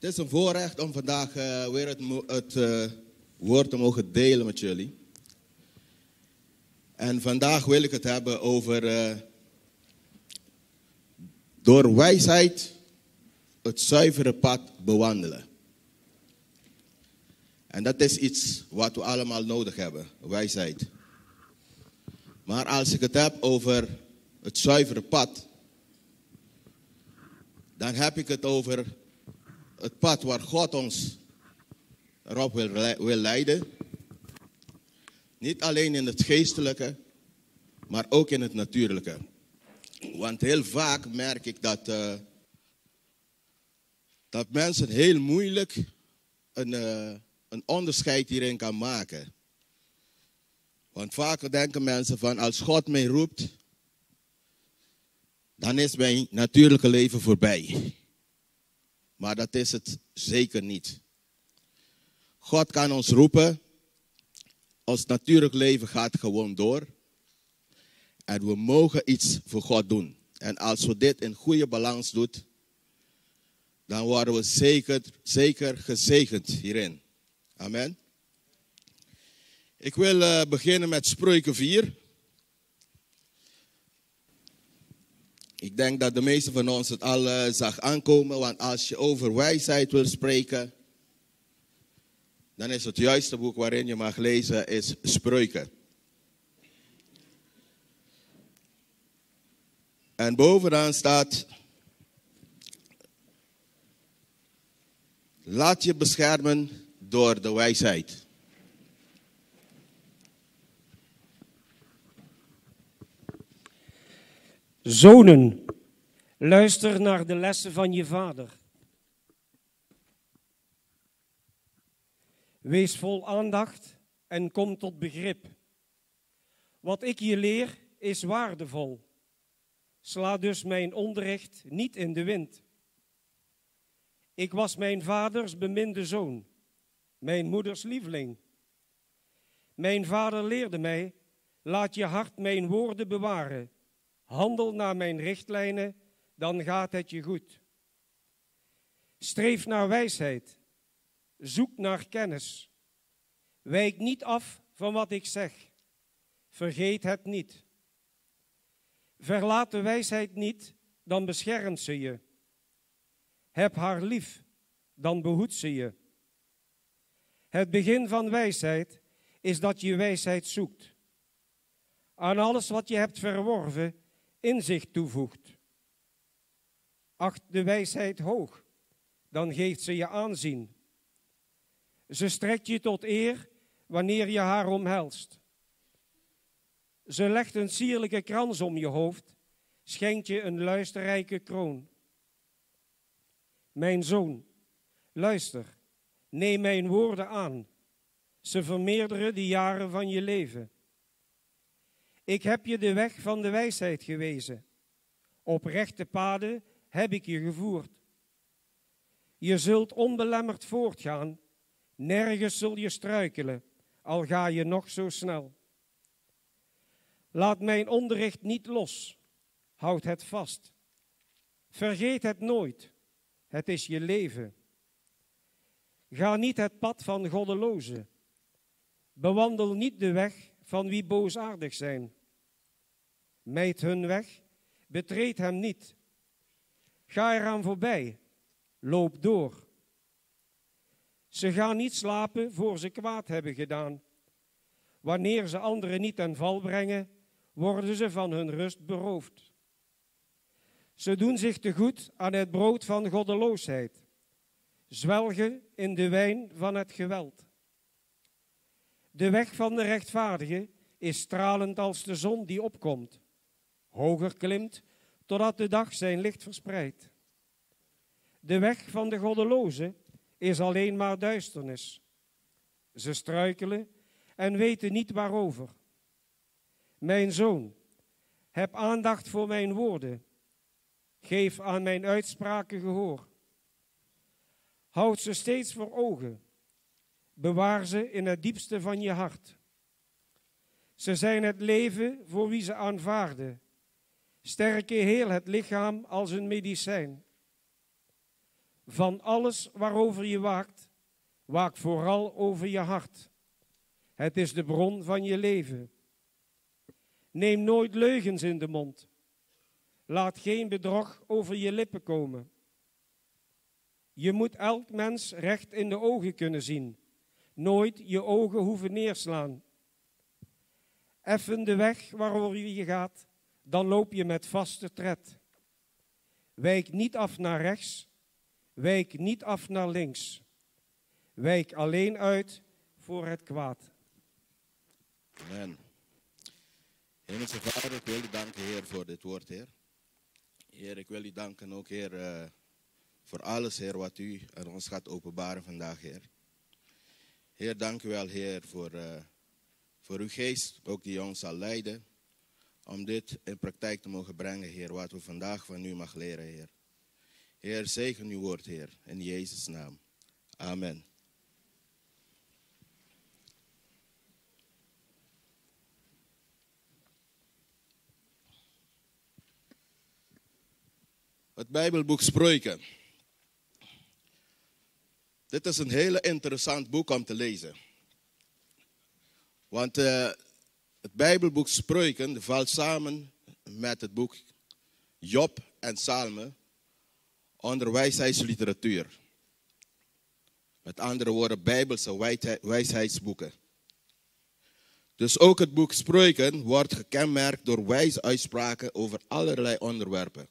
Het is een voorrecht om vandaag uh, weer het, het uh, woord te mogen delen met jullie. En vandaag wil ik het hebben over uh, door wijsheid het zuivere pad bewandelen. En dat is iets wat we allemaal nodig hebben, wijsheid. Maar als ik het heb over het zuivere pad, dan heb ik het over het pad waar God ons erop wil, leiden. Niet alleen in het geestelijke, maar ook in het natuurlijke. Want heel vaak merk ik dat, uh, dat mensen heel moeilijk een, uh, een onderscheid hierin kan maken. Want vaak denken mensen van als God mij roept, dan is mijn natuurlijke leven voorbij. Maar dat is het zeker niet. God kan ons roepen. Ons natuurlijk leven gaat gewoon door. En we mogen iets voor God doen. En als we dit in goede balans doen, dan worden we zeker, zeker gezegend hierin. Amen. Ik wil uh, beginnen met Spreuken 4. Ik denk dat de meesten van ons het al uh, zag aankomen, want als je over wijsheid wil spreken, dan is het juiste boek waarin je mag lezen is Spreuken. En bovenaan staat, laat je beschermen door de wijsheid. Zonen, luister naar de lessen van je vader. Wees vol aandacht en kom tot begrip. Wat ik je leer is waardevol. Sla dus mijn onderricht niet in de wind. Ik was mijn vaders beminde zoon, mijn moeders lieveling. Mijn vader leerde mij, laat je hart mijn woorden bewaren Handel naar mijn richtlijnen, dan gaat het je goed. Streef naar wijsheid. Zoek naar kennis. Wijk niet af van wat ik zeg. Vergeet het niet. Verlaat de wijsheid niet, dan beschermt ze je. Heb haar lief, dan behoedt ze je. Het begin van wijsheid is dat je wijsheid zoekt. Aan alles wat je hebt verworven inzicht toevoegt. Acht de wijsheid hoog, dan geeft ze je aanzien. Ze strekt je tot eer wanneer je haar omhelst. Ze legt een sierlijke krans om je hoofd, schenkt je een luisterrijke kroon. Mijn zoon, luister, neem mijn woorden aan. Ze vermeerderen de jaren van je leven. Ik heb je de weg van de wijsheid gewezen. Op rechte paden heb ik je gevoerd. Je zult onbelemmerd voortgaan. Nergens zul je struikelen, al ga je nog zo snel. Laat mijn onderricht niet los. Houd het vast. Vergeet het nooit. Het is je leven. Ga niet het pad van goddelozen. Bewandel niet de weg van wie boosaardig zijn. Meet hun weg, betreed hem niet. Ga eraan voorbij, loop door. Ze gaan niet slapen voor ze kwaad hebben gedaan. Wanneer ze anderen niet ten val brengen, worden ze van hun rust beroofd. Ze doen zich te goed aan het brood van goddeloosheid, zwelgen in de wijn van het geweld. De weg van de rechtvaardige is stralend als de zon die opkomt hoger klimt, totdat de dag zijn licht verspreidt. De weg van de goddelozen is alleen maar duisternis. Ze struikelen en weten niet waarover. Mijn zoon, heb aandacht voor mijn woorden. Geef aan mijn uitspraken gehoor. Houd ze steeds voor ogen. Bewaar ze in het diepste van je hart. Ze zijn het leven voor wie ze aanvaarden sterke heel het lichaam als een medicijn. Van alles waarover je waakt, waak vooral over je hart. Het is de bron van je leven. Neem nooit leugens in de mond. Laat geen bedrog over je lippen komen. Je moet elk mens recht in de ogen kunnen zien. Nooit je ogen hoeven neerslaan. Effen de weg waarover je gaat, dan loop je met vaste tred. Wijk niet af naar rechts, wijk niet af naar links. Wijk alleen uit voor het kwaad. Amen. Hemelse Vader, ik wil u danken, Heer, voor dit woord, Heer. Heer, ik wil u danken ook, Heer, uh, voor alles, Heer, wat u aan ons gaat openbaren vandaag, Heer. Heer, dank u wel, Heer, voor, uh, voor uw geest, ook die ons zal leiden, om dit in praktijk te mogen brengen, Heer, wat we vandaag van u mag leren, Heer. Heer, zegen uw woord, Heer, in Jezus' naam. Amen. Het Bijbelboek Spreuken. Dit is een hele interessant boek om te lezen. Want uh, het Bijbelboek Spreuken valt samen met het boek Job en Psalmen onder wijsheidsliteratuur. Met andere woorden, Bijbelse wijsheidsboeken. Dus ook het boek Spreuken wordt gekenmerkt door wijze uitspraken over allerlei onderwerpen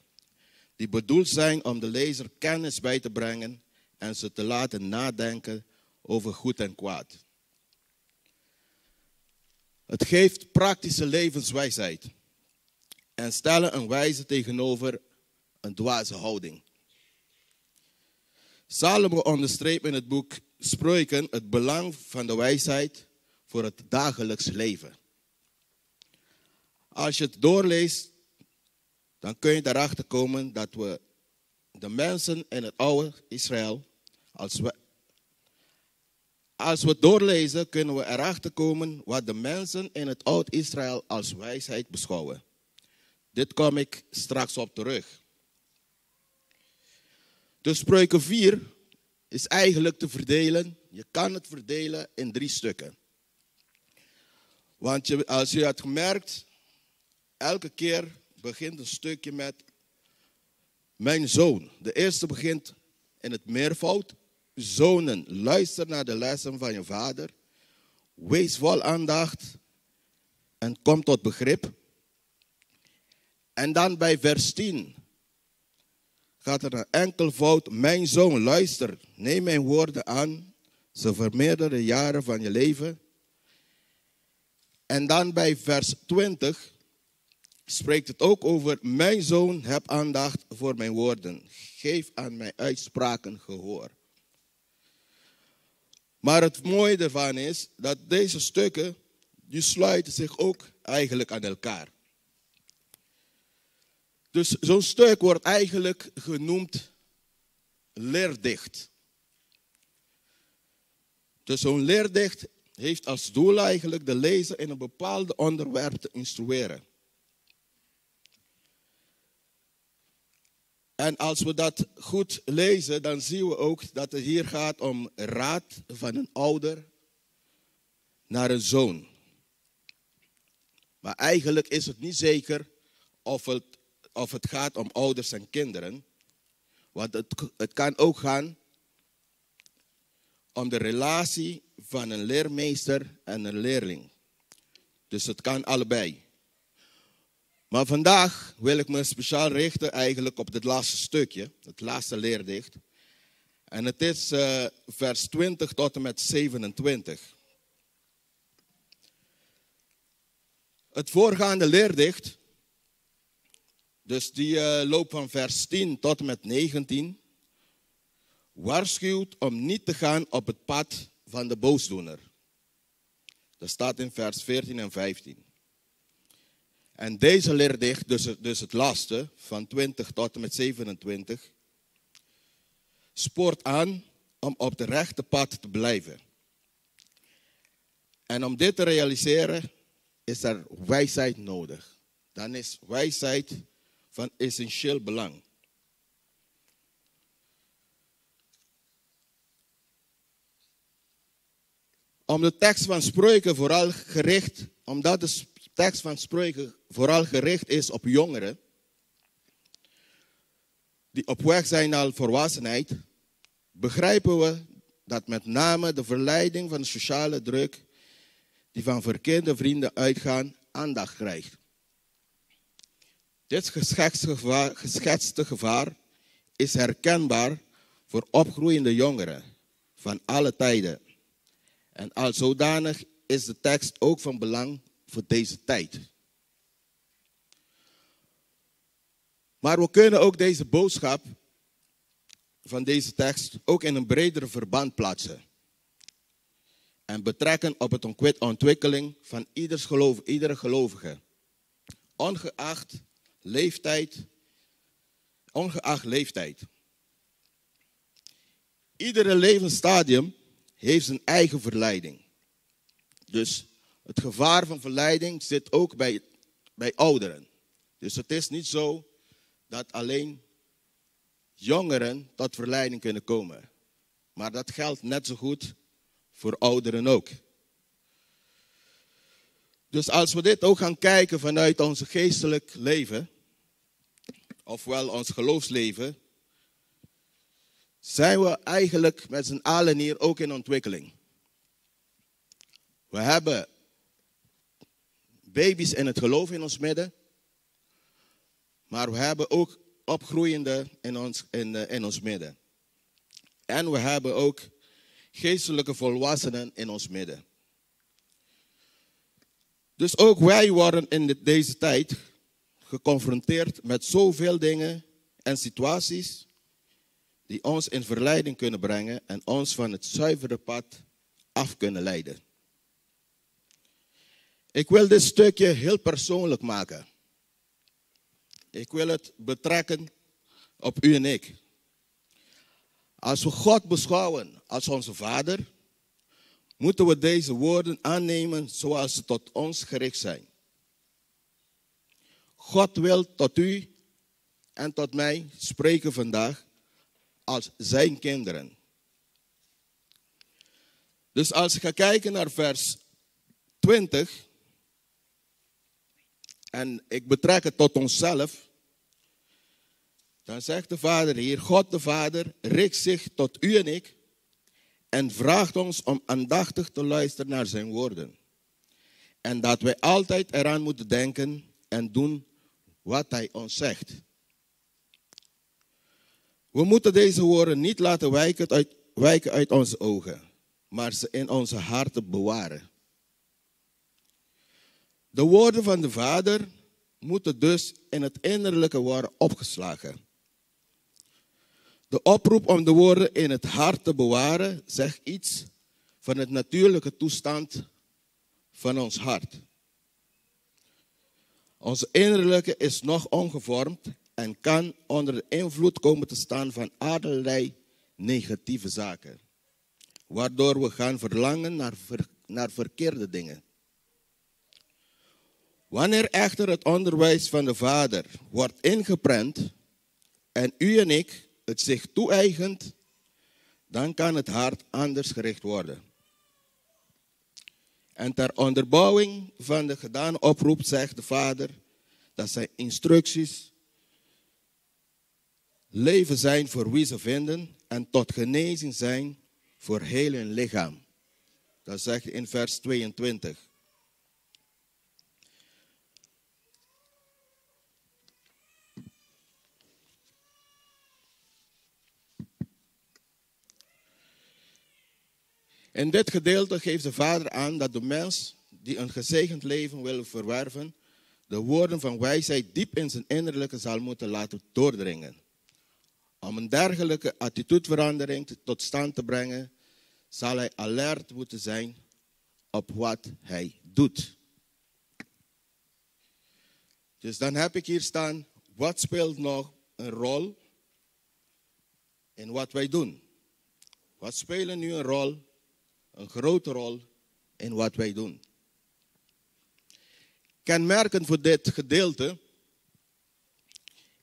die bedoeld zijn om de lezer kennis bij te brengen en ze te laten nadenken over goed en kwaad. Het geeft praktische levenswijsheid en stellen een wijze tegenover een dwaze houding. Salomo onderstreept in het boek Spreuken het belang van de wijsheid voor het dagelijks leven. Als je het doorleest, dan kun je erachter komen dat we de mensen in het oude Israël, als als we doorlezen, kunnen we erachter komen wat de mensen in het oude Israël als wijsheid beschouwen. Dit kom ik straks op terug. De spreuken 4 is eigenlijk te verdelen. Je kan het verdelen in drie stukken. Want je, als je had gemerkt, elke keer begint een stukje met mijn zoon. De eerste begint in het meervoud. Zonen, luister naar de lessen van je vader. Wees vol aandacht en kom tot begrip. En dan bij vers 10 gaat er een enkel fout. Mijn zoon, luister, neem mijn woorden aan. Ze vermeerderen de jaren van je leven. En dan bij vers 20 spreekt het ook over, mijn zoon, heb aandacht voor mijn woorden. Geef aan mijn uitspraken gehoor. Maar het mooie ervan is dat deze stukken, die sluiten zich ook eigenlijk aan elkaar. Dus zo'n stuk wordt eigenlijk genoemd leerdicht. Dus zo'n leerdicht heeft als doel eigenlijk de lezer in een bepaald onderwerp te instrueren. En als we dat goed lezen, dan zien we ook dat het hier gaat om raad van een ouder naar een zoon. Maar eigenlijk is het niet zeker of het, of het gaat om ouders en kinderen. Want het, het kan ook gaan om de relatie van een leermeester en een leerling. Dus het kan allebei. Maar vandaag wil ik me speciaal richten eigenlijk op het laatste stukje, het laatste leerdicht. En het is uh, vers 20 tot en met 27. Het voorgaande leerdicht, dus die uh, loopt van vers 10 tot en met 19, waarschuwt om niet te gaan op het pad van de boosdoener. Dat staat in vers 14 en 15. En deze leerdicht, dus, dus het laatste, van 20 tot en met 27, spoort aan om op de rechte pad te blijven. En om dit te realiseren is er wijsheid nodig. Dan is wijsheid van essentieel belang. Om de tekst van spreuken vooral gericht, omdat de tekst van spreuken vooral gericht is op jongeren, die op weg zijn naar volwassenheid, begrijpen we dat met name de verleiding van de sociale druk die van verkeerde vrienden uitgaan, aandacht krijgt. Dit geschetste gevaar, gevaar is herkenbaar voor opgroeiende jongeren van alle tijden. En als zodanig is de tekst ook van belang voor deze tijd. Maar we kunnen ook deze boodschap van deze tekst ook in een bredere verband plaatsen. En betrekken op het ontwikkeling van ieders geloof, iedere gelovige. Ongeacht leeftijd, ongeacht leeftijd. Iedere levensstadium heeft zijn eigen verleiding. Dus het gevaar van verleiding zit ook bij, bij ouderen. Dus het is niet zo dat alleen jongeren tot verleiding kunnen komen. Maar dat geldt net zo goed voor ouderen ook. Dus als we dit ook gaan kijken vanuit ons geestelijk leven, ofwel ons geloofsleven, zijn we eigenlijk met z'n allen hier ook in ontwikkeling. We hebben baby's in het geloof in ons midden, maar we hebben ook opgroeiende in ons, in, eh, in ons midden. En we hebben ook geestelijke volwassenen in ons midden. Dus ook wij worden in deze tijd geconfronteerd met zoveel dingen en situaties die ons in verleiding kunnen brengen en ons van het zuivere pad af kunnen leiden. Ik wil dit stukje heel persoonlijk maken. Ik wil het betrekken op u en ik. Als we God beschouwen als onze Vader, moeten we deze woorden aannemen zoals ze tot ons gericht zijn. God wil tot u en tot mij spreken vandaag als zijn kinderen. Dus als ik ga kijken naar vers 20, en ik betrek het tot onszelf, dan zegt de Vader hier, God de Vader richt zich tot u en ik en vraagt ons om aandachtig te luisteren naar zijn woorden. En dat wij altijd eraan moeten denken en doen wat hij ons zegt. We moeten deze woorden niet laten wijken uit, wijken uit onze ogen, maar ze in onze harten bewaren. De woorden van de Vader moeten dus in het innerlijke worden opgeslagen. De oproep om de woorden in het hart te bewaren zegt iets van het natuurlijke toestand van ons hart. Ons innerlijke is nog ongevormd en kan onder de invloed komen te staan van allerlei negatieve zaken, waardoor we gaan verlangen naar, naar verkeerde dingen. Wanneer echter het onderwijs van de Vader wordt ingeprent en u en ik het zich toe-eigent, dan kan het hart anders gericht worden. En ter onderbouwing van de gedane oproep zegt de Vader dat zijn instructies leven zijn voor wie ze vinden en tot genezing zijn voor heel hun lichaam. Dat zegt in vers 22. In dit gedeelte geeft de Vader aan dat de mens die een gezegend leven wil verwerven, de woorden van wijsheid diep in zijn innerlijke zal moeten laten doordringen. Om een dergelijke attitudeverandering tot stand te brengen, zal hij alert moeten zijn op wat hij doet. Dus dan heb ik hier staan, wat speelt nog een rol in wat wij doen? Wat spelen nu een rol een grote rol in wat wij doen. Kenmerkend voor dit gedeelte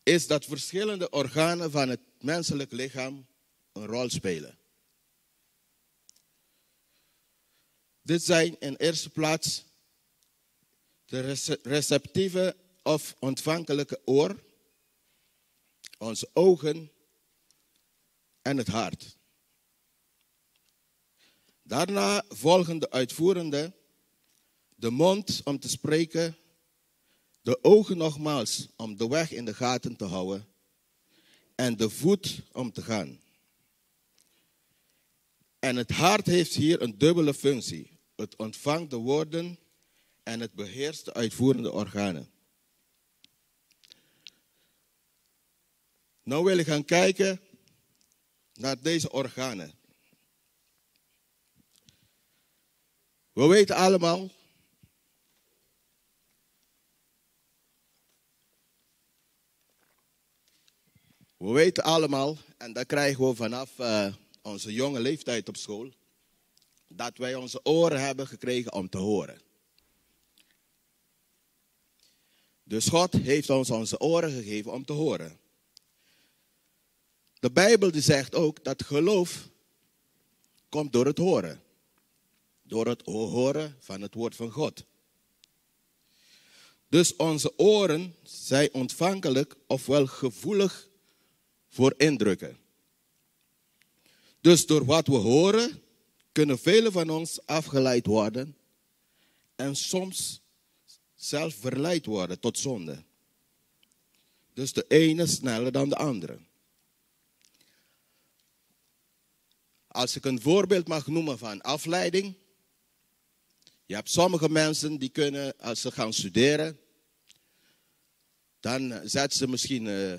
is dat verschillende organen van het menselijk lichaam een rol spelen. Dit zijn in eerste plaats de rece- receptieve of ontvankelijke oor, onze ogen en het hart. Daarna volgen de uitvoerende, de mond om te spreken, de ogen nogmaals om de weg in de gaten te houden en de voet om te gaan. En het hart heeft hier een dubbele functie. Het ontvangt de woorden en het beheerst de uitvoerende organen. Nou wil ik gaan kijken naar deze organen. We weten allemaal We weten allemaal, en dat krijgen we vanaf eh, onze jonge leeftijd op school, dat wij onze oren hebben gekregen om te horen. Dus God heeft ons onze oren gegeven om te horen. De Bijbel die zegt ook dat geloof komt door het horen. Door het horen van het woord van God. Dus onze oren zijn ontvankelijk ofwel gevoelig voor indrukken. Dus door wat we horen, kunnen velen van ons afgeleid worden en soms zelf verleid worden tot zonde. Dus de ene sneller dan de andere. Als ik een voorbeeld mag noemen van afleiding. Je hebt sommige mensen die kunnen, als ze gaan studeren, dan zetten ze misschien eh,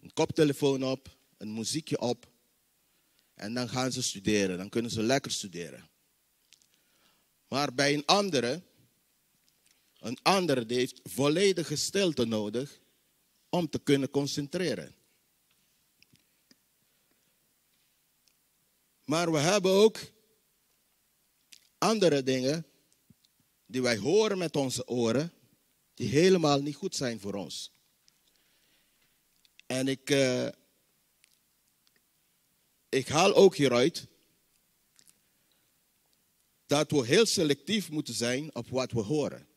een koptelefoon op, een muziekje op. En dan gaan ze studeren. Dan kunnen ze lekker studeren. Maar bij een andere, een andere die heeft volledige stilte nodig om te kunnen concentreren. Maar we hebben ook andere dingen die wij horen met onze oren, die helemaal niet goed zijn voor ons. En ik, uh, ik haal ook hieruit dat we heel selectief moeten zijn op wat we horen.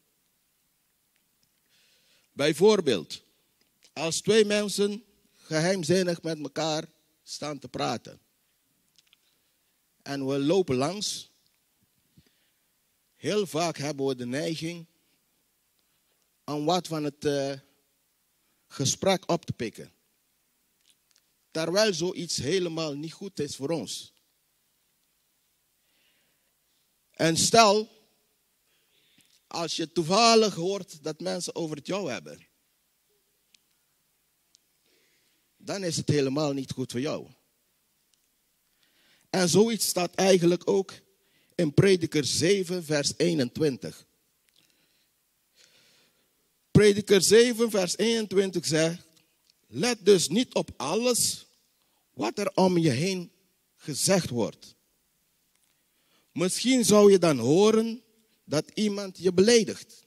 Bijvoorbeeld, als twee mensen geheimzinnig met elkaar staan te praten. En we lopen langs. Heel vaak hebben we de neiging om wat van het uh, gesprek op te pikken. Terwijl zoiets helemaal niet goed is voor ons. En stel, als je toevallig hoort dat mensen over het jou hebben, dan is het helemaal niet goed voor jou. En zoiets staat eigenlijk ook in Prediker 7, vers 21. Prediker 7, vers 21 zegt: Let dus niet op alles wat er om je heen gezegd wordt. Misschien zou je dan horen dat iemand je beledigt.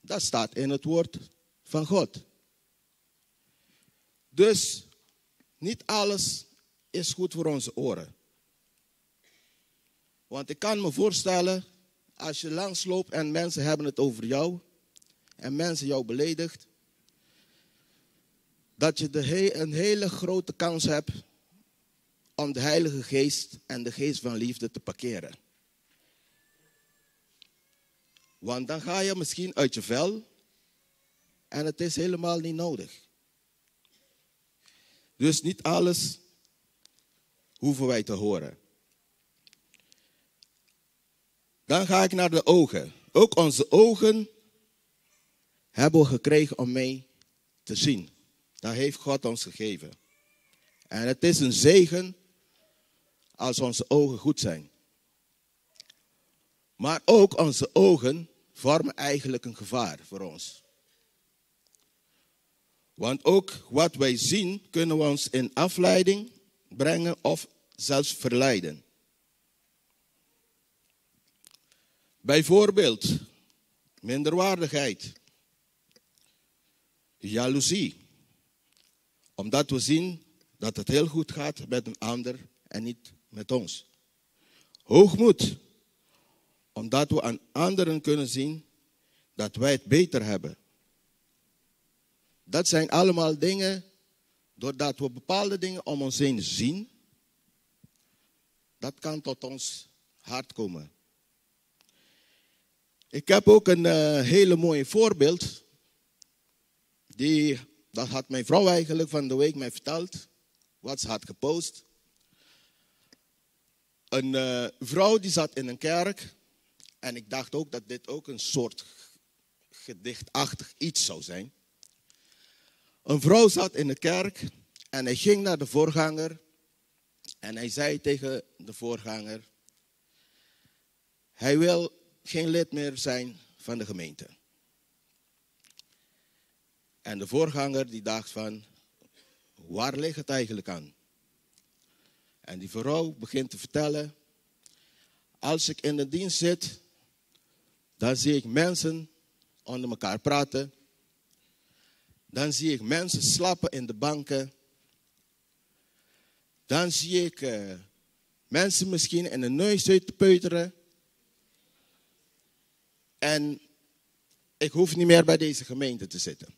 Dat staat in het woord van God. Dus niet alles is goed voor onze oren. Want ik kan me voorstellen, als je langsloopt en mensen hebben het over jou en mensen jou beledigt, dat je de een hele grote kans hebt om de Heilige Geest en de Geest van Liefde te parkeren. Want dan ga je misschien uit je vel en het is helemaal niet nodig. Dus niet alles hoeven wij te horen. Dan ga ik naar de ogen. Ook onze ogen hebben we gekregen om mee te zien. Dat heeft God ons gegeven. En het is een zegen als onze ogen goed zijn. Maar ook onze ogen vormen eigenlijk een gevaar voor ons. Want ook wat wij zien kunnen we ons in afleiding brengen of zelfs verleiden. Bijvoorbeeld minderwaardigheid, jaloezie, omdat we zien dat het heel goed gaat met een ander en niet met ons. Hoogmoed, omdat we aan anderen kunnen zien dat wij het beter hebben. Dat zijn allemaal dingen, doordat we bepaalde dingen om ons heen zien, dat kan tot ons hart komen. Ik heb ook een uh, hele mooie voorbeeld. Die, dat had mijn vrouw eigenlijk van de week mij verteld. Wat ze had gepost. Een uh, vrouw die zat in een kerk. En ik dacht ook dat dit ook een soort gedichtachtig iets zou zijn. Een vrouw zat in de kerk en hij ging naar de voorganger. En hij zei tegen de voorganger: Hij wil geen lid meer zijn van de gemeente. En de voorganger die dacht van, waar ligt het eigenlijk aan? En die vrouw begint te vertellen, als ik in de dienst zit, dan zie ik mensen onder elkaar praten. Dan zie ik mensen slapen in de banken. Dan zie ik uh, mensen misschien in de neus uit. En ik hoef niet meer bij deze gemeente te zitten.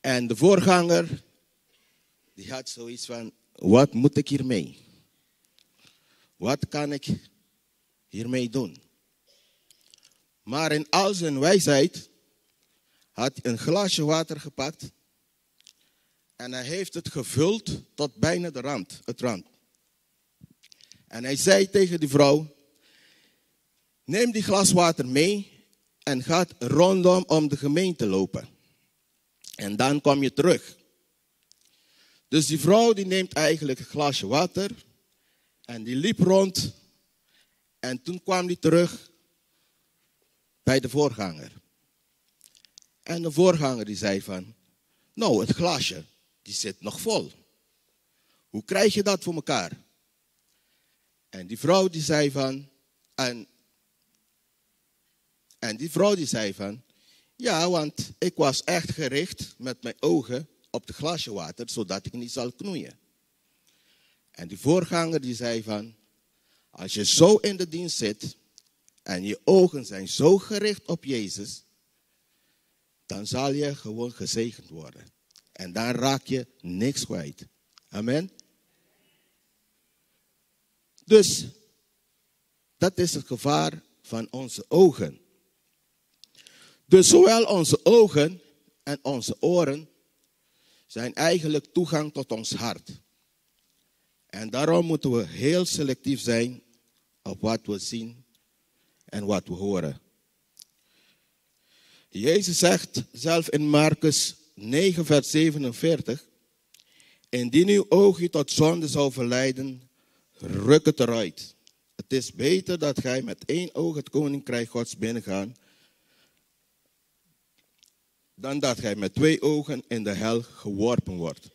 En de voorganger, die had zoiets van, wat moet ik hiermee? Wat kan ik hiermee doen? Maar in al zijn wijsheid had hij een glaasje water gepakt en hij heeft het gevuld tot bijna de rand, het rand. En hij zei tegen die vrouw, Neem die glas water mee en gaat rondom om de gemeente lopen. En dan kom je terug. Dus die vrouw die neemt eigenlijk een glasje water en die liep rond. En toen kwam die terug bij de voorganger. En de voorganger die zei van, nou het glasje, die zit nog vol. Hoe krijg je dat voor elkaar? En die vrouw die zei van, en en die vrouw die zei van, ja, want ik was echt gericht met mijn ogen op het glasje water, zodat ik niet zal knoeien. En die voorganger die zei van, als je zo in de dienst zit en je ogen zijn zo gericht op Jezus, dan zal je gewoon gezegend worden. En dan raak je niks kwijt. Amen. Dus dat is het gevaar van onze ogen. Dus zowel onze ogen en onze oren zijn eigenlijk toegang tot ons hart. En daarom moeten we heel selectief zijn op wat we zien en wat we horen. Jezus zegt zelf in Marcus 9, vers 47: Indien uw oog je tot zonde zou verleiden, ruk het eruit. Het is beter dat gij met één oog het koninkrijk Gods binnengaan dan dat gij met twee ogen in de hel geworpen wordt.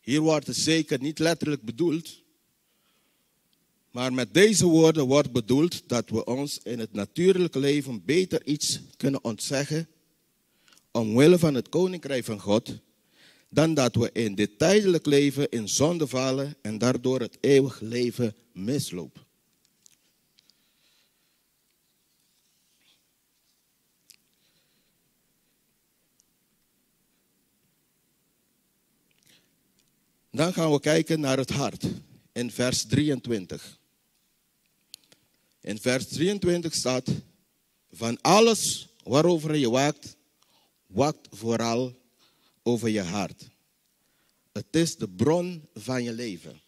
Hier wordt het zeker niet letterlijk bedoeld, maar met deze woorden wordt bedoeld dat we ons in het natuurlijke leven beter iets kunnen ontzeggen omwille van het koninkrijk van God, dan dat we in dit tijdelijk leven in zonde vallen en daardoor het eeuwig leven mislopen. Dan gaan we kijken naar het hart in vers 23. In vers 23 staat, van alles waarover je waakt, waakt vooral over je hart. Het is de bron van je leven.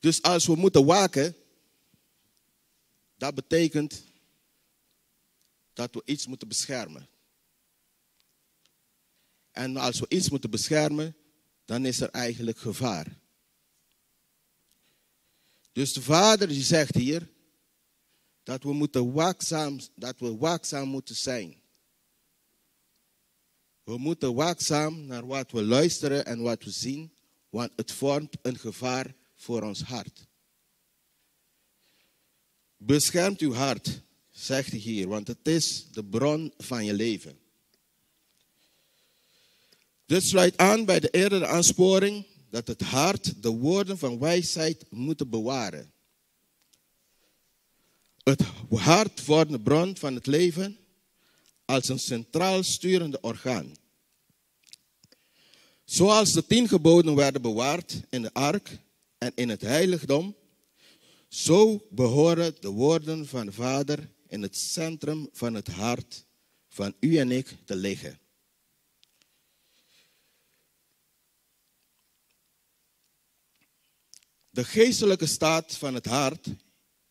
Dus als we moeten waken, dat betekent dat we iets moeten beschermen. En als we iets moeten beschermen, dan is er eigenlijk gevaar. Dus de vader die zegt hier dat we, moeten waakzaam, dat we waakzaam moeten zijn. We moeten waakzaam naar wat we luisteren en wat we zien, want het vormt een gevaar voor ons hart. Beschermt uw hart, zegt hij hier, want het is de bron van je leven. Dit sluit aan bij de eerdere aansporing dat het hart de woorden van wijsheid moet bewaren. Het hart wordt de bron van het leven als een centraal sturende orgaan. Zoals de tien geboden werden bewaard in de ark en in het heiligdom, zo behoren de woorden van de Vader in het centrum van het hart van u en ik te liggen. De geestelijke staat van het hart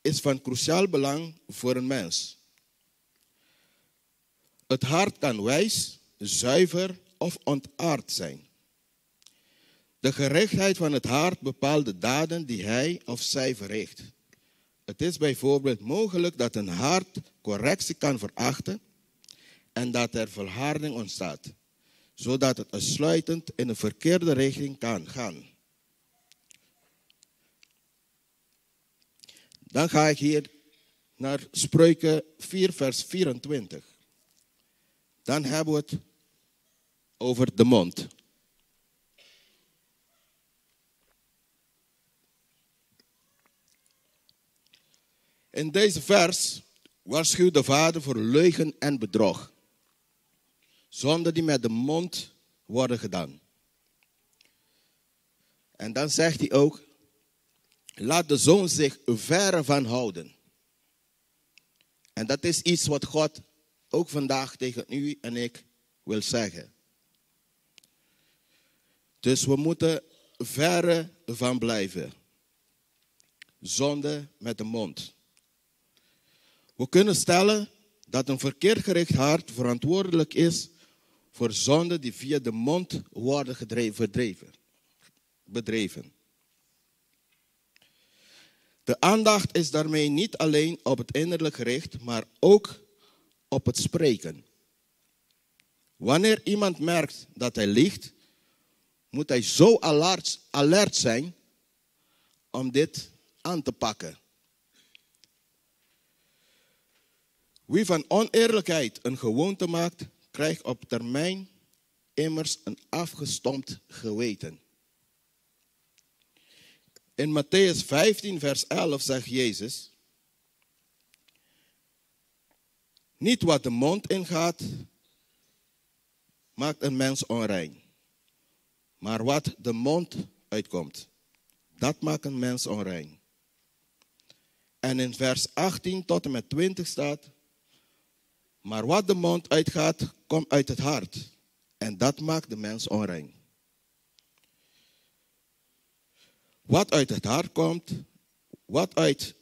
is van cruciaal belang voor een mens. Het hart kan wijs, zuiver of ontaard zijn. De gerechtheid van het hart bepaalt de daden die hij of zij verricht. Het is bijvoorbeeld mogelijk dat een hart correctie kan verachten en dat er verharding ontstaat, zodat het uitsluitend in de verkeerde richting kan gaan. Dan ga ik hier naar Spreuken 4, vers 24. Dan hebben we het over de mond. In deze vers waarschuwt de vader voor leugen en bedrog. Zonden die met de mond worden gedaan. En dan zegt hij ook, laat de zoon zich verre van houden. En dat is iets wat God ook vandaag tegen u en ik wil zeggen. Dus we moeten verre van blijven. Zonde met de mond. We kunnen stellen dat een verkeerdgericht hart verantwoordelijk is voor zonden die via de mond worden gedreven, bedreven. De aandacht is daarmee niet alleen op het innerlijk gericht, maar ook op het spreken. Wanneer iemand merkt dat hij liegt, moet hij zo alert, alert zijn om dit aan te pakken. Wie van oneerlijkheid een gewoonte maakt, krijgt op termijn immers een afgestompt geweten. In Matthäus 15, vers 11 zegt Jezus, niet wat de mond ingaat, maakt een mens onrein. Maar wat de mond uitkomt, dat maakt een mens onrein. En in vers 18 tot en met 20 staat, maar wat de mond uitgaat, komt uit het hart. En dat maakt de mens onrein. Wat uit het hart komt, wat uit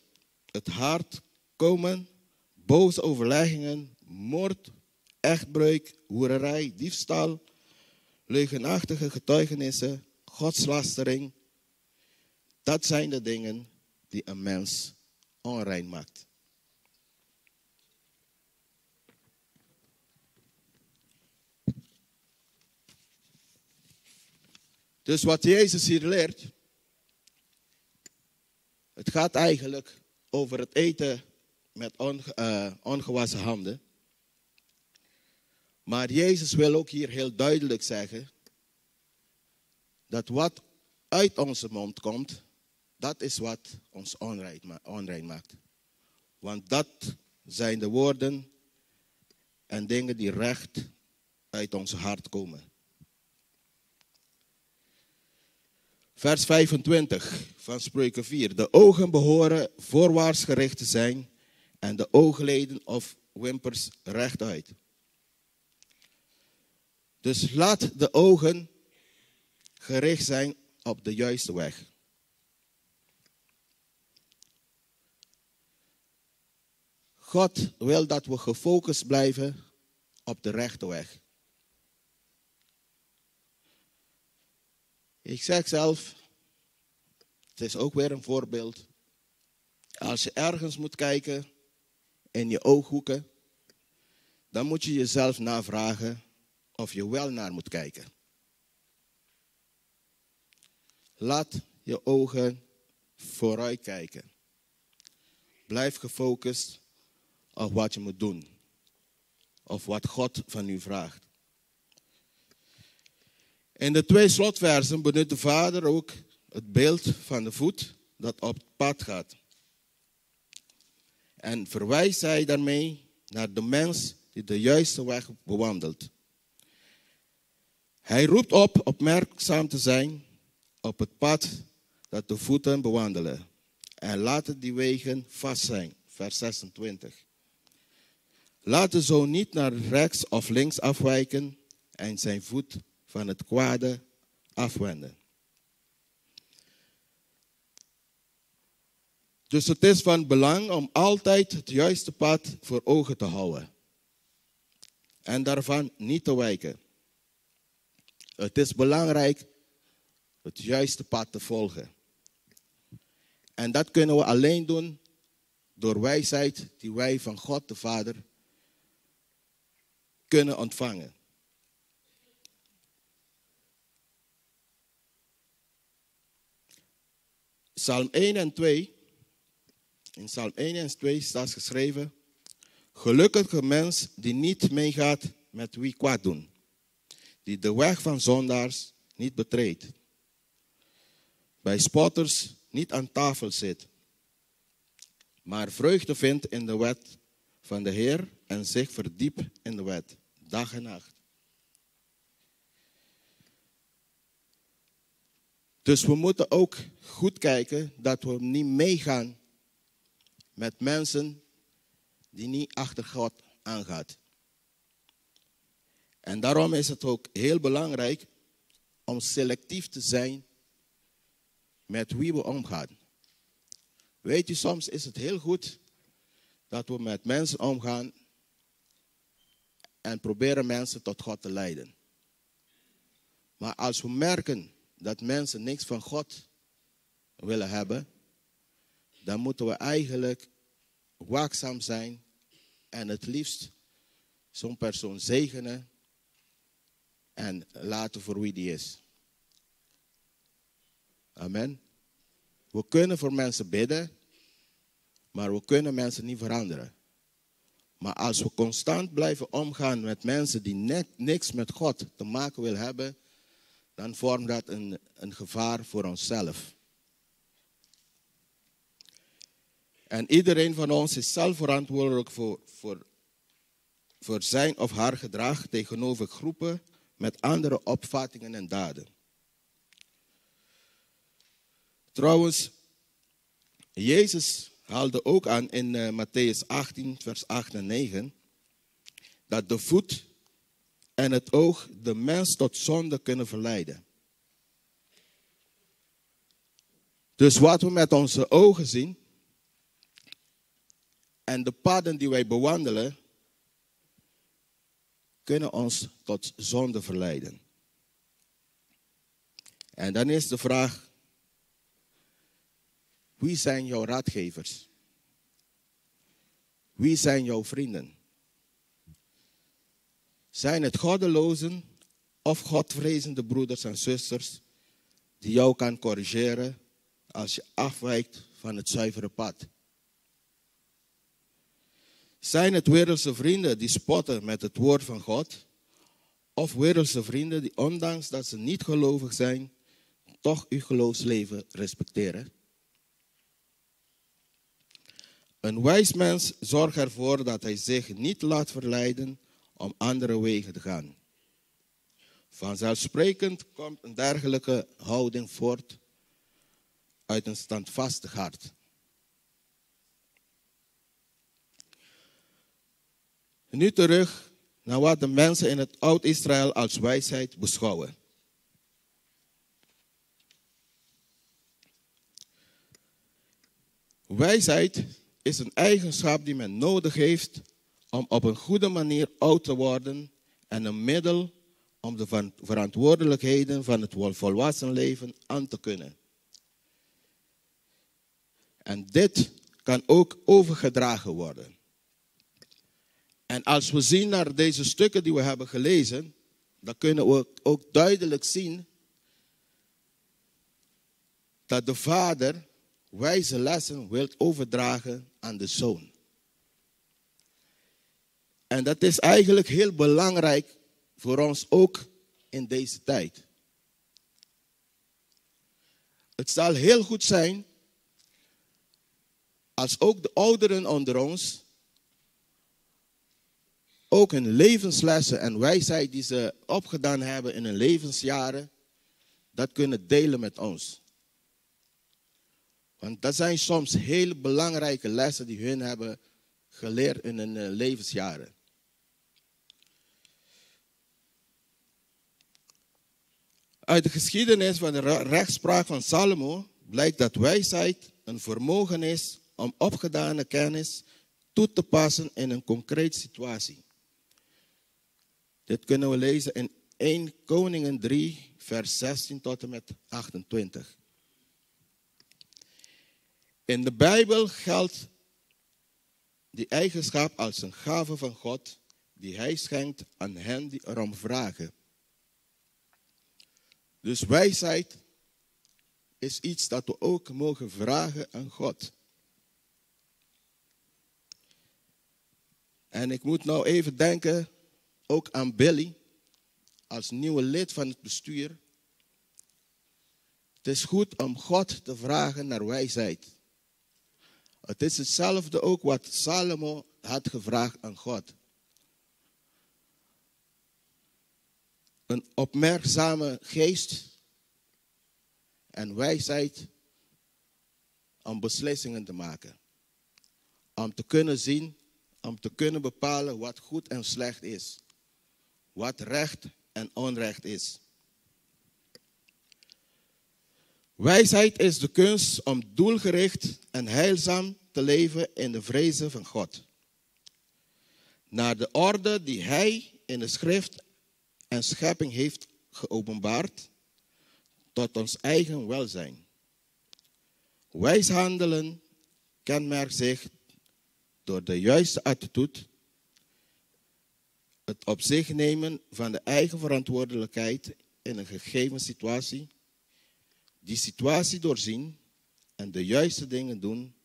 het hart komen, boze overleggingen, moord, echtbreuk, hoererij, diefstal, leugenachtige getuigenissen, godslastering. Dat zijn de dingen die een mens onrein maakt. Dus wat Jezus hier leert, het gaat eigenlijk over het eten met uh, ongewassen handen. Maar Jezus wil ook hier heel duidelijk zeggen dat wat uit onze mond komt, dat is wat ons onrein maakt. Want dat zijn de woorden en dingen die recht uit ons hart komen. Vers 25 van Spreuken 4. De ogen behoren voorwaarts gericht te zijn en de oogleden of wimpers rechtuit. Dus laat de ogen gericht zijn op de juiste weg. God wil dat we gefocust blijven op de rechte weg. Ik zeg zelf, het is ook weer een voorbeeld. Als je ergens moet kijken in je ooghoeken, dan moet je jezelf navragen of je wel naar moet kijken. Laat je ogen vooruit kijken. Blijf gefocust op wat je moet doen. Of wat God van u vraagt. In de twee slotversen benut de vader ook het beeld van de voet dat op het pad gaat. En verwijst hij daarmee naar de mens die de juiste weg bewandelt. Hij roept op opmerkzaam te zijn op het pad dat de voeten bewandelen. En laten die wegen vast zijn. Vers 26. Laten zo niet naar rechts of links afwijken en zijn voet van het kwade afwenden. Dus het is van belang om altijd het juiste pad voor ogen te houden. En daarvan niet te wijken. Het is belangrijk het juiste pad te volgen. En dat kunnen we alleen doen door wijsheid die wij van God de Vader kunnen ontvangen. Psalm 1 en 2. In Psalm 1 en 2 staat geschreven: Gelukkige mens die niet meegaat met wie kwaad doen, die de weg van zondaars niet betreedt, bij spotters niet aan tafel zit, maar vreugde vindt in de wet van de Heer en zich verdiept in de wet, dag en nacht. Dus we moeten ook goed kijken dat we niet meegaan met mensen die niet achter God aangaan. En daarom is het ook heel belangrijk om selectief te zijn met wie we omgaan. Weet je, soms is het heel goed dat we met mensen omgaan en proberen mensen tot God te leiden. Maar als we merken dat mensen niks van God willen hebben, dan moeten we eigenlijk waakzaam zijn en het liefst zo'n persoon zegenen en laten voor wie die is. Amen. We kunnen voor mensen bidden, maar we kunnen mensen niet veranderen. Maar als we constant blijven omgaan met mensen die net niks met God te maken willen hebben, dan vormt dat een, een gevaar voor onszelf. En iedereen van ons is zelf verantwoordelijk voor, voor, voor zijn of haar gedrag tegenover groepen met andere opvattingen en daden. Trouwens, Jezus haalde ook aan in uh, Matthäus 18, vers 8 en 9, dat de voet en het oog de mens tot zonde kunnen verleiden. Dus wat we met onze ogen zien en de paden die wij bewandelen, kunnen ons tot zonde verleiden. En dan is de vraag, wie zijn jouw raadgevers? Wie zijn jouw vrienden? Zijn het goddelozen of godvrezende broeders en zusters die jou kan corrigeren als je afwijkt van het zuivere pad? Zijn het wereldse vrienden die spotten met het woord van God? Of wereldse vrienden die ondanks dat ze niet gelovig zijn, toch uw geloofsleven respecteren? Een wijs mens zorgt ervoor dat hij zich niet laat verleiden om andere wegen te gaan. Vanzelfsprekend komt een dergelijke houding voort uit een standvastig hart. Nu terug naar wat de mensen in het Oud-Israël als wijsheid beschouwen. Wijsheid is een eigenschap die men nodig heeft om op een goede manier oud te worden en een middel om de verantwoordelijkheden van het volwassen leven aan te kunnen. En dit kan ook overgedragen worden. En als we zien naar deze stukken die we hebben gelezen, dan kunnen we ook duidelijk zien dat de vader wijze lessen wil overdragen aan de zoon. En dat is eigenlijk heel belangrijk voor ons ook in deze tijd. Het zal heel goed zijn als ook de ouderen onder ons ook hun levenslessen en wijsheid die ze opgedaan hebben in hun levensjaren, dat kunnen delen met ons. Want dat zijn soms hele belangrijke lessen die hun hebben geleerd in hun eh, levensjaren. Uit de geschiedenis van de rechtspraak van Salomo blijkt dat wijsheid een vermogen is om opgedane kennis toe te passen in een concrete situatie. Dit kunnen we lezen in 1 Koningen 3, vers 16 tot en met 28. In de Bijbel geldt die eigenschap als een gave van God die Hij schenkt aan hen die erom vragen. Dus wijsheid is iets dat we ook mogen vragen aan God. En ik moet nou even denken ook aan Billy als nieuwe lid van het bestuur. Het is goed om God te vragen naar wijsheid. Het is hetzelfde ook wat Salomo had gevraagd aan God. Een opmerkzame geest en wijsheid om beslissingen te maken. Om te kunnen zien, om te kunnen bepalen wat goed en slecht is. Wat recht en onrecht is. Wijsheid is de kunst om doelgericht en heilzaam te leven in de vrezen van God. Naar de orde die Hij in de schrift en schepping heeft geopenbaard, tot ons eigen welzijn. Wijs handelen kenmerkt zich door de juiste attitude, het op zich nemen van de eigen verantwoordelijkheid in een gegeven situatie die situatie doorzien en de juiste dingen doen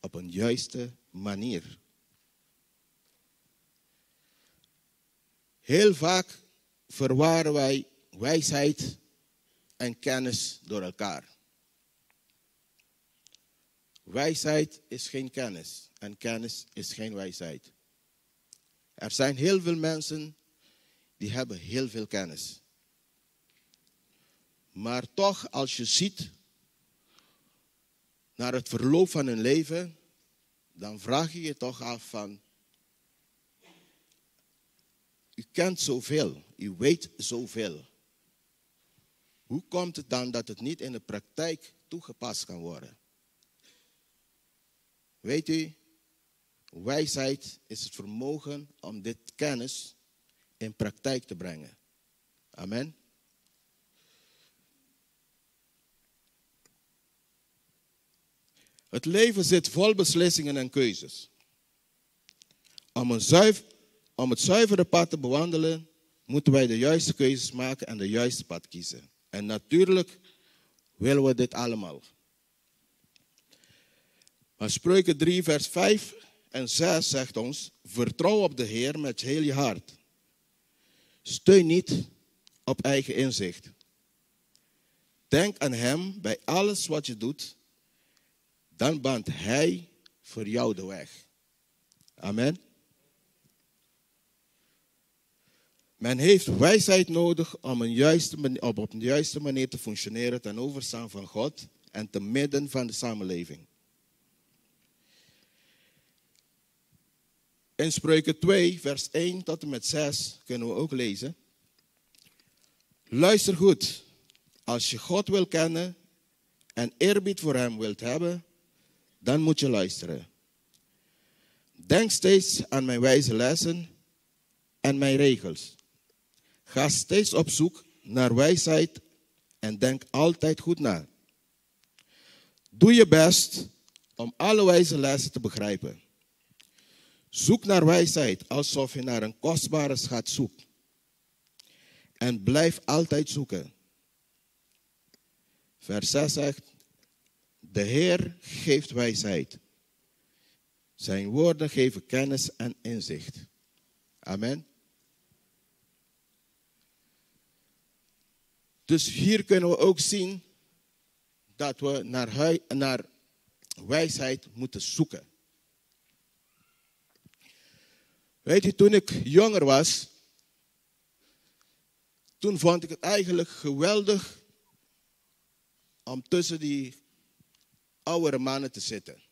op een juiste manier. Heel vaak verwaren wij wijsheid en kennis door elkaar. Wijsheid is geen kennis en kennis is geen wijsheid. Er zijn heel veel mensen die hebben heel veel kennis. Maar toch, als je ziet naar het verloop van hun leven, dan vraag je je toch af van, u kent zoveel, u weet zoveel. Hoe komt het dan dat het niet in de praktijk toegepast kan worden? Weet u, wijsheid is het vermogen om dit kennis in praktijk te brengen. Amen. Het leven zit vol beslissingen en keuzes. Om, een om het zuivere pad te bewandelen, moeten wij de juiste keuzes maken en de juiste pad kiezen. En natuurlijk willen we dit allemaal. Maar Spreuken 3, vers 5 en 6 zegt ons: Vertrouw op de Heer met heel je hart. Steun niet op eigen inzicht. Denk aan Hem bij alles wat je doet dan baant Hij voor jou de weg. Amen. Men heeft wijsheid nodig om juiste, op een juiste manier te functioneren ten overstaan van God en te midden van de samenleving. In Spreuken 2, vers 1 tot en met 6 kunnen we ook lezen. Luister goed, als je God wil kennen en eerbied voor Hem wilt hebben, dan moet je luisteren. Denk steeds aan mijn wijze lessen en mijn regels. Ga steeds op zoek naar wijsheid en denk altijd goed na. Doe je best om alle wijze lessen te begrijpen. Zoek naar wijsheid alsof je naar een kostbare schat zoekt. En blijf altijd zoeken. Vers 6 zegt, de Heer geeft wijsheid. Zijn woorden geven kennis en inzicht. Amen. Dus hier kunnen we ook zien dat we naar, naar wijsheid moeten zoeken. Weet je, toen ik jonger was, toen vond ik het eigenlijk geweldig om tussen die oudere mannen te zitten.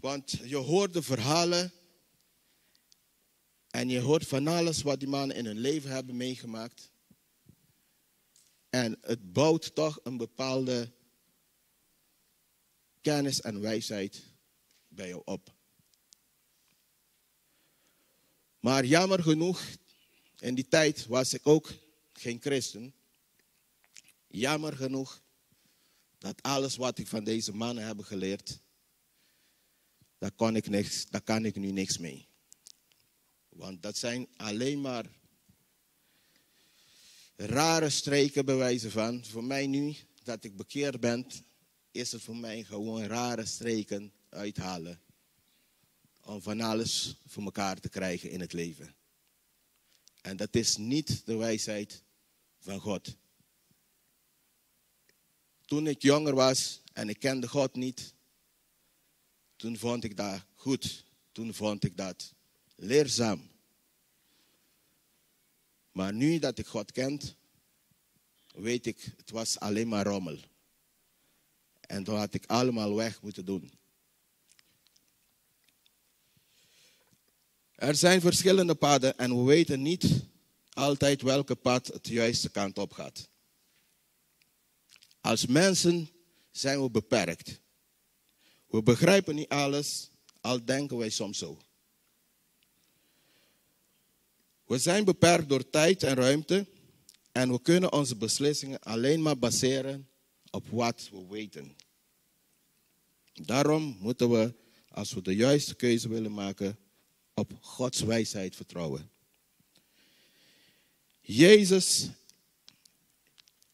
Want je hoort de verhalen en je hoort van alles wat die mannen in hun leven hebben meegemaakt. En het bouwt toch een bepaalde kennis en wijsheid bij jou op. Maar jammer genoeg, in die tijd was ik ook geen christen. Jammer genoeg dat alles wat ik van deze mannen heb geleerd, daar, ik niks, daar kan ik nu niks mee. Want dat zijn alleen maar rare streken bewijzen van. Voor mij nu, dat ik bekeerd ben, is het voor mij gewoon rare streken uithalen. Om van alles voor elkaar te krijgen in het leven. En dat is niet de wijsheid van God. Toen ik jonger was en ik kende God niet, toen vond ik dat goed. Toen vond ik dat leerzaam. Maar nu dat ik God kent, weet ik, het was alleen maar rommel. En dat had ik allemaal weg moeten doen. Er zijn verschillende paden en we weten niet altijd welke pad het juiste kant op gaat. Als mensen zijn we beperkt. We begrijpen niet alles, al denken wij soms zo. We zijn beperkt door tijd en ruimte en we kunnen onze beslissingen alleen maar baseren op wat we weten. Daarom moeten we, als we de juiste keuze willen maken, op Gods wijsheid vertrouwen. Jezus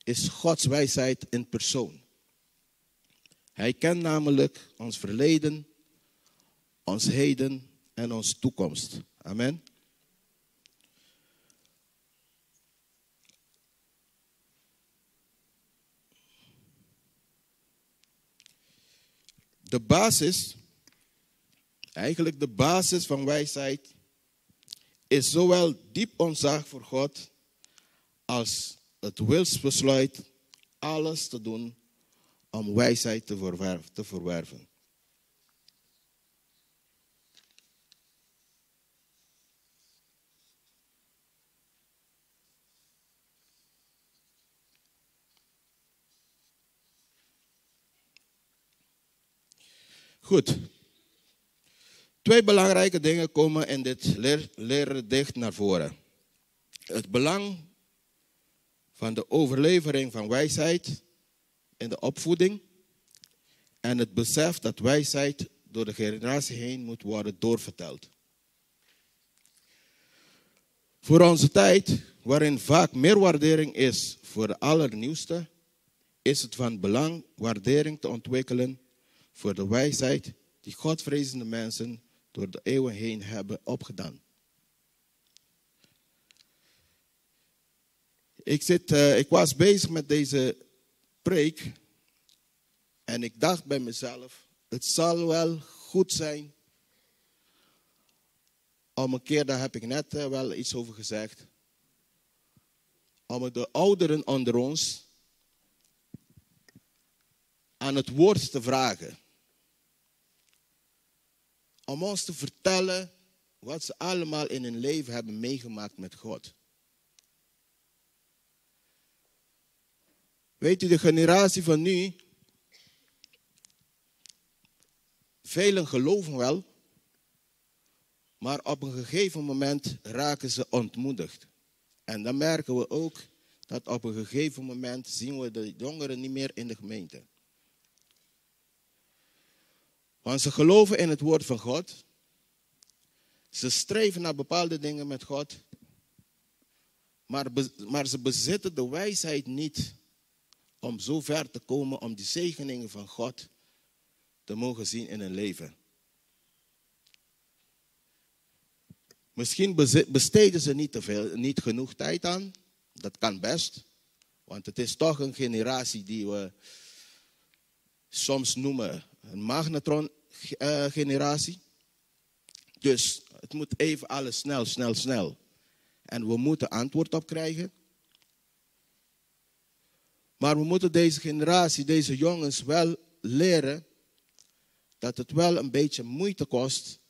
is Gods wijsheid in persoon. Hij kent namelijk ons verleden, ons heden en onze toekomst. Amen. De basis, eigenlijk de basis van wijsheid, is zowel diep ontzag voor God als het wilsbesluit alles te doen om wijsheid te verwerven. Goed. Twee belangrijke dingen komen in dit leer, leerdicht naar voren. Het belang van de overlevering van wijsheid in de opvoeding en het besef dat wijsheid door de generatie heen moet worden doorverteld. Voor onze tijd, waarin vaak meer waardering is voor de allernieuwste, is het van belang waardering te ontwikkelen voor de wijsheid die Godvrezende mensen door de eeuwen heen hebben opgedaan. Ik, zit, uh, ik was bezig met deze preek en ik dacht bij mezelf, het zal wel goed zijn om een keer, daar heb ik net uh, wel iets over gezegd, om de ouderen onder ons aan het woord te vragen. Om ons te vertellen wat ze allemaal in hun leven hebben meegemaakt met God. Weet u, de generatie van nu, velen geloven wel, maar op een gegeven moment raken ze ontmoedigd. En dan merken we ook dat op een gegeven moment zien we de jongeren niet meer in de gemeente. Want ze geloven in het woord van God. Ze streven naar bepaalde dingen met God. Maar, maar ze bezitten de wijsheid niet om zo ver te komen om die zegeningen van God te mogen zien in hun leven. Misschien besteden ze niet, te veel, niet genoeg tijd aan. Dat kan best. Want het is toch een generatie die we soms noemen een magnetron-generatie. Dus het moet even alles snel, snel, snel. En we moeten antwoord op krijgen. Maar we moeten deze generatie, deze jongens wel leren dat het wel een beetje moeite kost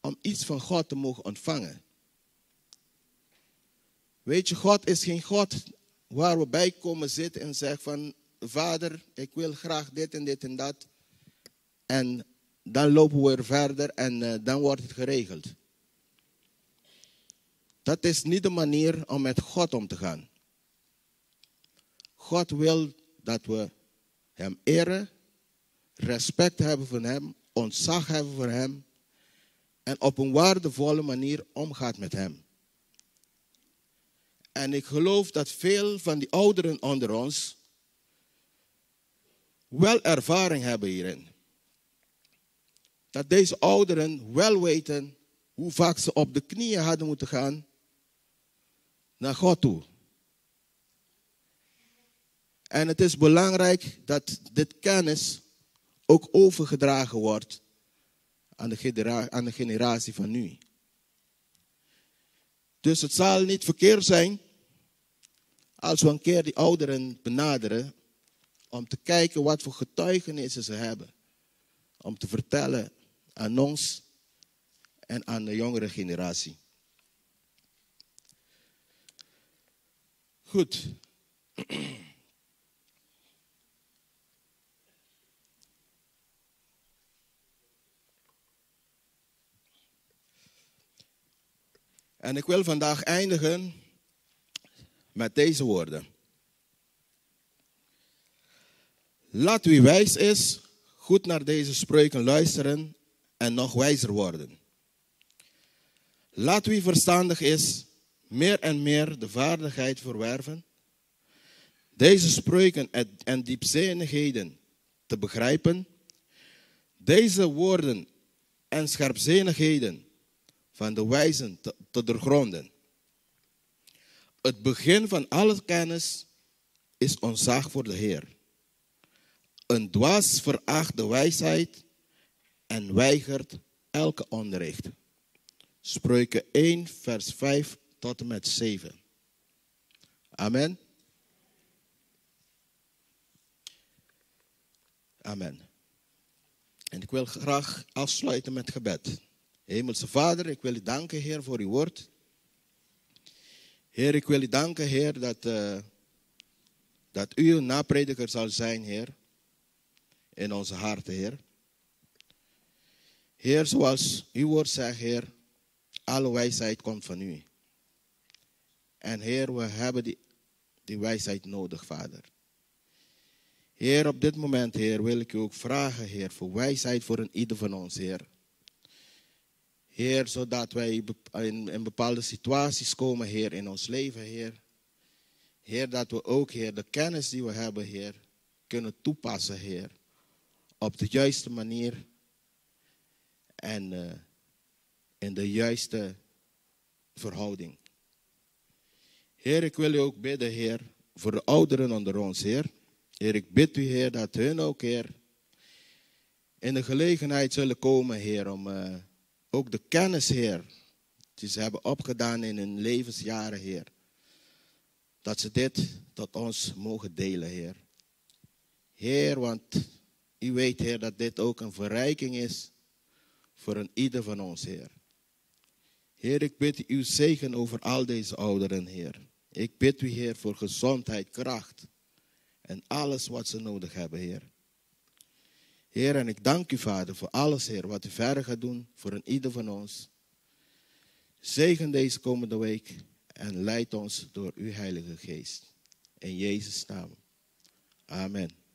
om iets van God te mogen ontvangen. Weet je, God is geen God waar we bij komen zitten en zeggen van, vader, ik wil graag dit en dit en dat. En dan lopen we weer verder en uh, dan wordt het geregeld. Dat is niet de manier om met God om te gaan. God wil dat we Hem eren, respect hebben voor Hem, ontzag hebben voor Hem en op een waardevolle manier omgaat met Hem. En ik geloof dat veel van die ouderen onder ons wel ervaring hebben hierin. Dat deze ouderen wel weten hoe vaak ze op de knieën hadden moeten gaan naar God toe. En het is belangrijk dat dit kennis ook overgedragen wordt aan de, aan de generatie van nu. Dus het zal niet verkeerd zijn als we een keer die ouderen benaderen om te kijken wat voor getuigenissen ze hebben. Om te vertellen aan ons en aan de jongere generatie. Goed. En ik wil vandaag eindigen met deze woorden. Laat wie wijs is, goed naar deze spreuken luisteren en nog wijzer worden. Laat wie verstandig is, meer en meer de vaardigheid verwerven. Deze spreuken en diepzinnigheden te begrijpen. Deze woorden en scherpzinnigheden van de wijzen te, doorgronden. Het begin van alle kennis is ontzag voor de Heer. Een dwaas veracht de wijsheid en weigert elke onderricht. Spreuken 1, vers 5 tot en met 7. Amen. Amen. En ik wil graag afsluiten met gebed. Hemelse Vader, ik wil u danken, Heer, voor uw woord. Heer, ik wil u danken, Heer, dat, uh, dat u een naprediker zal zijn, Heer, in onze harten, Heer. Heer, zoals uw woord zegt, Heer, alle wijsheid komt van u. En Heer, we hebben die, die wijsheid nodig, Vader. Heer, op dit moment, Heer, wil ik u ook vragen, Heer, voor wijsheid voor een ieder van ons, Heer. Heer, zodat wij in, bepaalde situaties komen, Heer, in ons leven, Heer. Heer, dat we ook, Heer, de kennis die we hebben, Heer, kunnen toepassen, Heer. Op de juiste manier en uh, in de juiste verhouding. Heer, ik wil u ook bidden, Heer, voor de ouderen onder ons, Heer. Heer, ik bid u, Heer, dat hun ook, Heer, in de gelegenheid zullen komen, Heer, om... Uh, ook de kennis, Heer, die ze hebben opgedaan in hun levensjaren, Heer. Dat ze dit tot ons mogen delen, Heer. Heer, want u weet, Heer, dat dit ook een verrijking is voor een ieder van ons, Heer. Heer, ik bid u zegen over al deze ouderen, Heer. Ik bid u, Heer, voor gezondheid, kracht en alles wat ze nodig hebben, Heer. Heer, en ik dank u, Vader, voor alles, Heer, wat u verder gaat doen voor een ieder van ons. Zegen deze komende week en leid ons door uw Heilige Geest. In Jezus' naam. Amen.